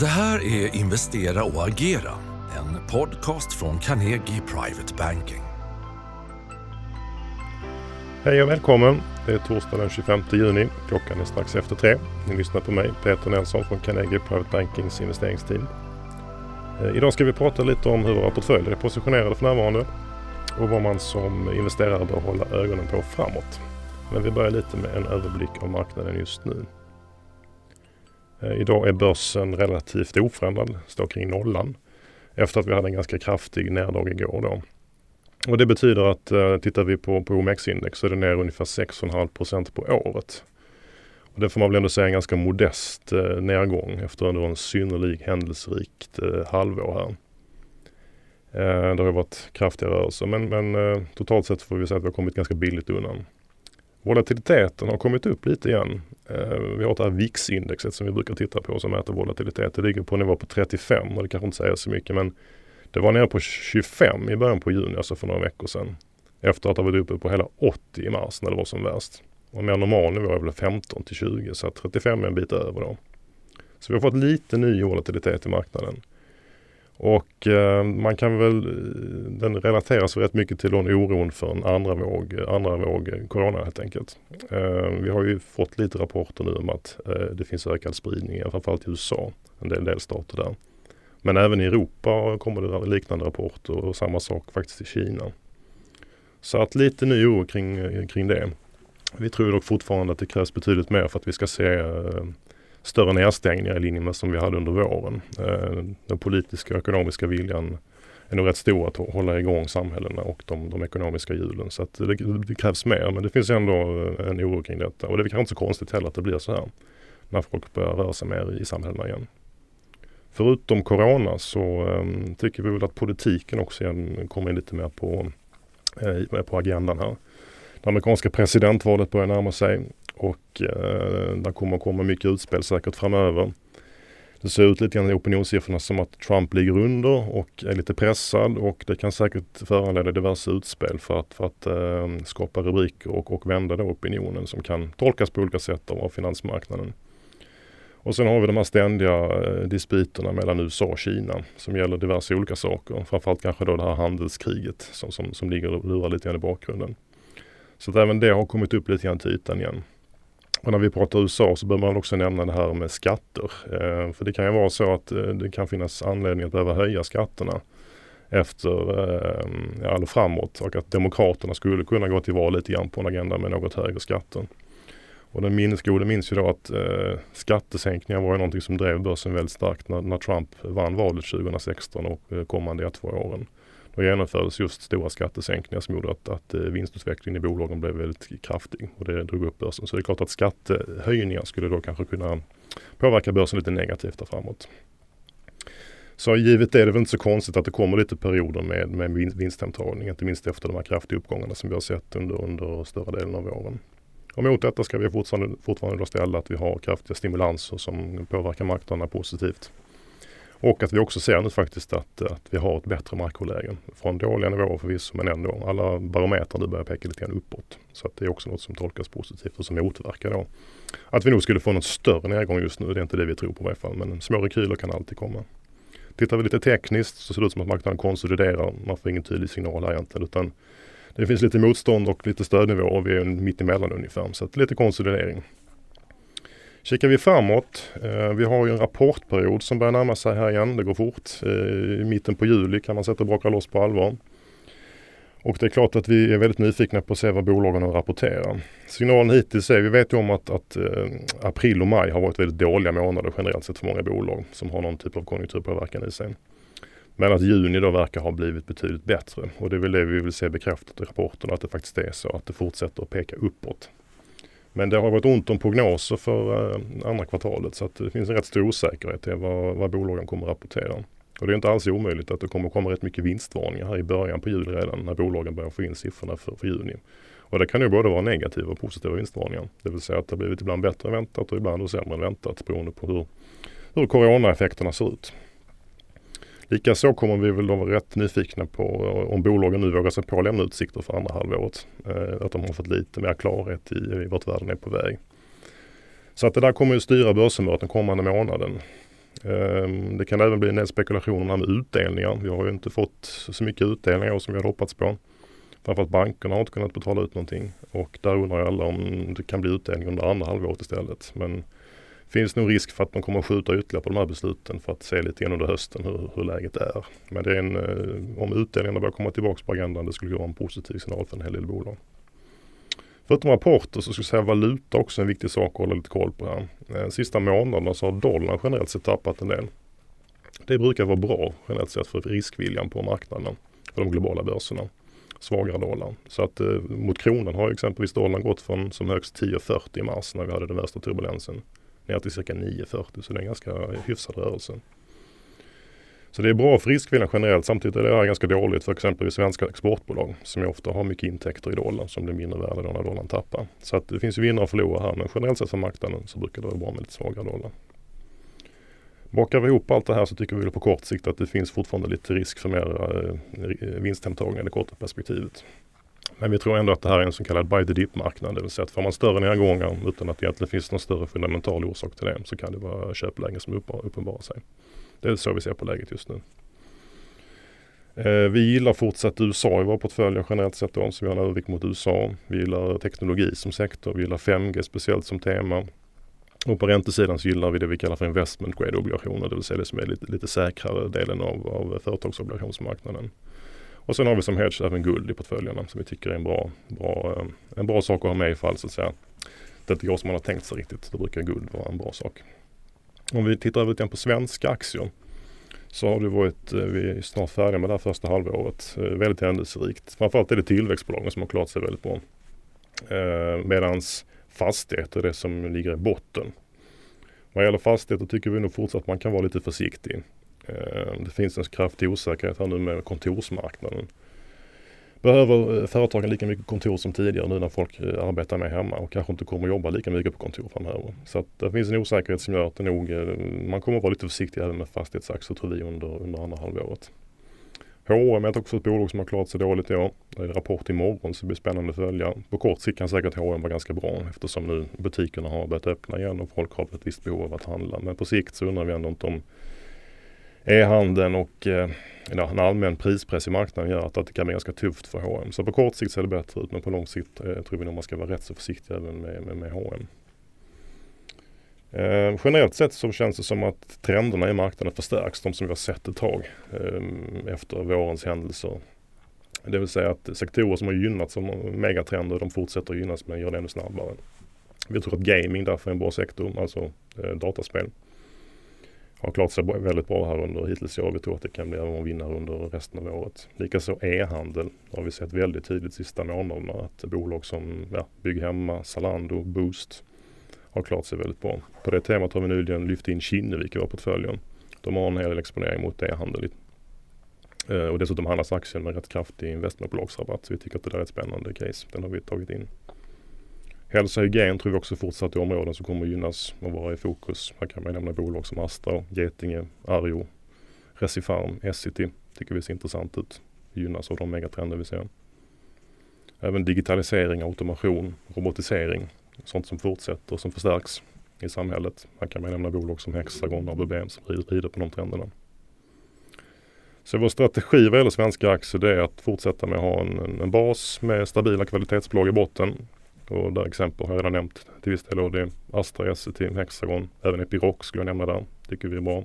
Det här är Investera och agera, en podcast från Carnegie Private Banking. Hej och välkommen! Det är torsdag den 25 juni. Klockan är strax efter tre. Ni lyssnar på mig, Peter Nelson från Carnegie Private Bankings investeringsteam. Eh, idag ska vi prata lite om hur våra portföljer är positionerade för närvarande och vad man som investerare bör hålla ögonen på framåt. Men vi börjar lite med en överblick av marknaden just nu. Eh, idag är börsen relativt oförändrad, står kring nollan. Efter att vi hade en ganska kraftig neddrag igår då. Och det betyder att eh, tittar vi på, på OMX-index så är det ner ungefär 6,5% på året. Och det får man väl ändå säga en ganska modest eh, nedgång efter ändå en synnerlig händelserikt eh, halvår här. Eh, det har varit kraftiga rörelser men, men eh, totalt sett får vi säga att vi har kommit ganska billigt undan. Volatiliteten har kommit upp lite igen. Eh, vi har det här VIX-indexet som vi brukar titta på som mäter volatilitet. Det ligger på en nivå på 35 och det kanske inte säger så mycket men det var nere på 25 i början på juni, alltså för några veckor sedan. Efter att ha varit uppe på hela 80 i mars när det var som värst. Och en mer normal nivå är väl 15 till 20 så att 35 är en bit över då. Så vi har fått lite ny volatilitet i marknaden. Och eh, man kan väl, eh, den relateras rätt mycket till den oron för en andra våg, andra våg corona helt enkelt. Eh, vi har ju fått lite rapporter nu om att eh, det finns ökad spridning, framförallt i USA, en del delstater där. Men även i Europa kommer det liknande rapporter och samma sak faktiskt i Kina. Så att lite ny oro kring, eh, kring det. Vi tror dock fortfarande att det krävs betydligt mer för att vi ska se eh, större nedstängningar i linje med som vi hade under våren. Eh, den politiska och ekonomiska viljan är nog rätt stor att hålla igång samhällena och de, de ekonomiska hjulen. Så att det, det, krävs mer men det finns ändå eh, en oro kring detta. Och det är kanske inte så konstigt heller att det blir så här. När folk börjar röra sig mer i samhällena igen. Förutom Corona så um, tycker vi väl att politiken också igen kommer in lite mer på, eh, på agendan här. Det amerikanska presidentvalet börjar närma sig och eh, där kommer komma mycket utspel säkert framöver. Det ser ut lite grann i opinionssiffrorna som att Trump ligger under och är lite pressad och det kan säkert föranleda diverse utspel för att, för att eh, skapa rubriker och, och vända då opinionen som kan tolkas på olika sätt av finansmarknaden. Och sen har vi de här ständiga eh, dispyterna mellan USA och Kina som gäller diverse olika saker. Framförallt kanske då det här handelskriget som, som, som ligger och lurar lite grann i bakgrunden. Så att även det har kommit upp lite grann till ytan igen. Och när vi pratar USA så bör man också nämna det här med skatter. Eh, för det kan ju vara så att eh, det kan finnas anledning att behöva höja skatterna efter, eh, eller framåt och att Demokraterna skulle kunna gå till val lite grann på en agenda med något högre skatter. Och den minnesgode minns ju då att eh, skattesänkningar var ju någonting som drev börsen väldigt starkt när, när Trump vann valet 2016 och eh, kommande ett, två åren. Då genomfördes just stora skattesänkningar som gjorde att, att eh, vinstutvecklingen i bolagen blev väldigt kraftig och det drog upp börsen. Så det är klart att skattehöjningar skulle då kanske kunna påverka börsen lite negativt där framåt. Så givet det är det väl inte så konstigt att det kommer lite perioder med, med vinsthemtagning, inte minst efter de här kraftiga uppgångarna som vi har sett under, under större delen av våren. Och mot detta ska vi fortfarande, fortfarande ställa att vi har kraftiga stimulanser som påverkar marknaderna positivt. Och att vi också ser nu faktiskt att, att vi har ett bättre makroläge. Från dåliga nivåer förvisso men ändå. Alla barometrar nu börjar peka lite grann uppåt. Så att det är också något som tolkas positivt och som motverkar då att vi nog skulle få någon större nedgång just nu. Det är inte det vi tror på i varje fall. Men små rekyler kan alltid komma. Tittar vi lite tekniskt så ser det ut som att marknaden konsoliderar. Man får ingen tydlig signal här egentligen. Utan det finns lite motstånd och lite stödnivåer. Vi är mitt emellan ungefär. Så att lite konsolidering. Kikar vi framåt, eh, vi har ju en rapportperiod som börjar närma sig här igen. Det går fort. Eh, I mitten på juli kan man sätta och braka loss på allvar. Och det är klart att vi är väldigt nyfikna på att se vad bolagen rapporterar. Signalen hittills är, vi vet ju om att, att eh, april och maj har varit väldigt dåliga månader generellt sett för många bolag som har någon typ av konjunkturpåverkan i sig. Men att juni då verkar ha blivit betydligt bättre och det är väl det vi vill se bekräftat i rapporten att det faktiskt är så att det fortsätter att peka uppåt. Men det har varit ont om prognoser för eh, andra kvartalet så att det finns en rätt stor osäkerhet i vad, vad bolagen kommer att rapportera. Och det är inte alls omöjligt att det kommer komma rätt mycket vinstvarningar här i början på juli redan när bolagen börjar få in siffrorna för, för juni. Och det kan ju både vara negativa och positiva vinstvarningar. Det vill säga att det har blivit ibland bättre än väntat och ibland sämre än väntat beroende på hur, hur coronaeffekterna ser ut. Likaså kommer vi väl vara rätt nyfikna på om bolagen nu vågar sig på att lämna utsikter för andra halvåret. Eh, att de har fått lite mer klarhet i, i vart världen är på väg. Så att det där kommer ju styra börshumöret den kommande månaden. Eh, det kan även bli en del spekulationer med utdelningar. Vi har ju inte fått så mycket utdelningar som vi hade hoppats på. Framförallt bankerna har inte kunnat betala ut någonting och där undrar ju alla om det kan bli utdelning under andra halvåret istället. Men finns nog risk för att de kommer att skjuta ytterligare på de här besluten för att se lite grann under hösten hur, hur läget är. Men det är en, eh, om utdelningarna börjar komma tillbaka på agendan det skulle vara en positiv signal för en hel del bolag. Förutom rapporter så skulle jag säga valuta också en viktig sak att hålla lite koll på här. De sista månaderna så har dollarn generellt sett tappat en del. Det brukar vara bra generellt sett för riskviljan på marknaden, för de globala börserna. Svagare dollar. Så att eh, mot kronan har exempelvis dollarn gått från som högst 10,40 i mars när vi hade den värsta turbulensen ner till cirka 9,40 så det är en ganska hyfsad rörelse. Så det är bra för riskviljan generellt. Samtidigt är det här ganska dåligt för exempelvis svenska exportbolag som ju ofta har mycket intäkter i dollar som blir mindre värda när dollarn tappar. Så att det finns ju vinnare och förlorare här men generellt sett för marknaden så brukar det vara bra med lite svagare dollar. Bakar vi ihop allt det här så tycker vi på kort sikt att det finns fortfarande lite risk för mer eh, vinsthemtagning i det korta perspektivet. Men vi tror ändå att det här är en så kallad by the dip-marknad. Det vill säga att får man större nedgångar utan att det egentligen finns någon större fundamental orsak till det så kan det vara köplägen som uppenbarar sig. Det är så vi ser på läget just nu. Eh, vi gillar fortsatt USA i vår portfölj generellt sett då, så vi har en övervikt mot USA. Vi gillar teknologi som sektor, vi gillar 5G speciellt som tema. Och på räntesidan så gillar vi det vi kallar för investment grade obligationer, det vill säga det som är lite, lite säkrare delen av, av företagsobligationsmarknaden. Och sen har vi som hedge även guld i portföljerna som vi tycker är en bra, bra, eh, en bra sak att ha med ifall så att säga det inte går som man har tänkt sig riktigt. Då brukar guld vara en bra sak. Om vi tittar över på svenska aktier så har det varit, eh, vi är snart färdiga med det här första halvåret, eh, väldigt händelserikt. Framförallt är det tillväxtbolagen som har klarat sig väldigt bra. Medans fastigheter är det som ligger i botten. Vad gäller fastigheter tycker vi nog fortsatt att man kan vara lite försiktig. Eh, det finns en kraftig osäkerhet här nu med kontorsmarknaden behöver eh, företagen lika mycket kontor som tidigare nu när folk eh, arbetar med hemma och kanske inte kommer jobba lika mycket på kontor framöver. Så att det finns en osäkerhet som gör att det nog, man kommer att vara lite försiktig även med fastighetsaktier tror vi under, under andra halvåret. H&M är också ett bolag som har klarat sig dåligt i år. Det är rapport imorgon så det blir spännande att följa. På kort sikt kan säkert H&M vara ganska bra eftersom nu butikerna har börjat öppna igen och folk har ett visst behov av att handla. Men på sikt så undrar vi ändå inte om e-handeln och eh, en allmän prispress i marknaden gör att, att det kan bli ganska tufft för H&M. Så på kort sikt ser det bättre ut men på lång sikt eh, tror vi nog man ska vara rätt så försiktig även med, med, med H&M. Eh, generellt sett så känns det som att trenderna i marknaden förstärks, de som vi har sett ett tag eh, efter vårens händelser. Det vill säga att sektorer som har gynnats som megatrender, de fortsätter gynnas men gör det ännu snabbare. Vi tror att gaming därför är en bra sektor, alltså eh, dataspel har klarat sig väldigt bra här under hittills i år. Vi tror att det kan bli en vinnare under resten av året. Likaså e-handel har vi sett väldigt tydligt sista månaderna att bolag som ja, Bygghemma, Zalando, Boost har klarat sig väldigt bra. På det temat har vi nyligen lyft in Kinnevik i vår portföljen. De har en hel del exponering mot e-handel. Eh, och dessutom handlas aktien med rätt kraftig investmentbolagsrabatt. Så vi tycker att det där är ett spännande case. Den har vi tagit in. Hälsa och hygien tror vi också fortsatt är områden som kommer att gynnas och vara i fokus. Här kan man nämna bolag som Astra, Getinge, Arjo, Recipharm, Essity tycker vi ser intressant ut. Gynnas av de megatrender vi ser. Även digitalisering, automation, robotisering. Sånt som fortsätter och som förstärks i samhället. Här kan man nämna bolag som Hexagon och ABB som rider på de trenderna. Så vår strategi vad gäller svenska aktier det är att fortsätta med att ha en, en bas med stabila kvalitetsbolag i botten. Och där exempel har jag redan nämnt till viss del. Det är Astra, Essity, Hexagon, även Epiroc skulle jag nämna där. Tycker vi är bra.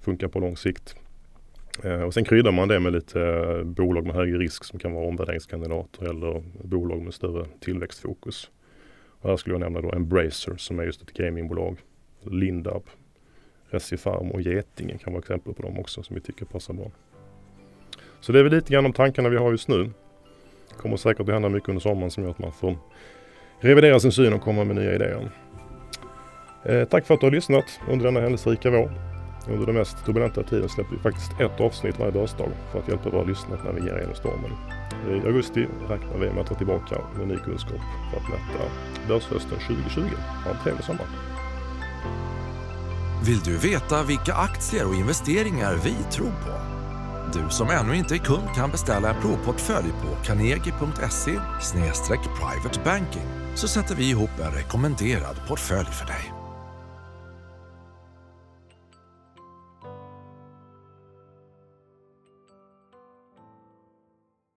Funkar på lång sikt. Eh, och sen kryddar man det med lite eh, bolag med högre risk som kan vara omvärderingskandidater eller bolag med större tillväxtfokus. Och här skulle jag nämna då Embracer som är just ett gamingbolag. Lindab, Recipharm och Getinge kan vara exempel på dem också som vi tycker passar bra. Så det är väl lite grann de tankarna vi har just nu. Det kommer säkert att hända mycket under sommaren som gör att man får revidera sin syn och komma med nya idéer. Eh, tack för att du har lyssnat under denna händelserika vår. Under den mest turbulenta tiden släpper vi faktiskt ett avsnitt varje börsdag för att hjälpa våra lyssnare att navigera genom stormen. I augusti räknar vi med att vara tillbaka med ny kunskap för att möta börshösten 2020. Ha en trevlig sommar! Vill du veta vilka aktier och investeringar vi tror på? Du som ännu inte är kund kan beställa en provportfölj på carnegie.se privatebanking så sätter vi ihop en rekommenderad portfölj för dig.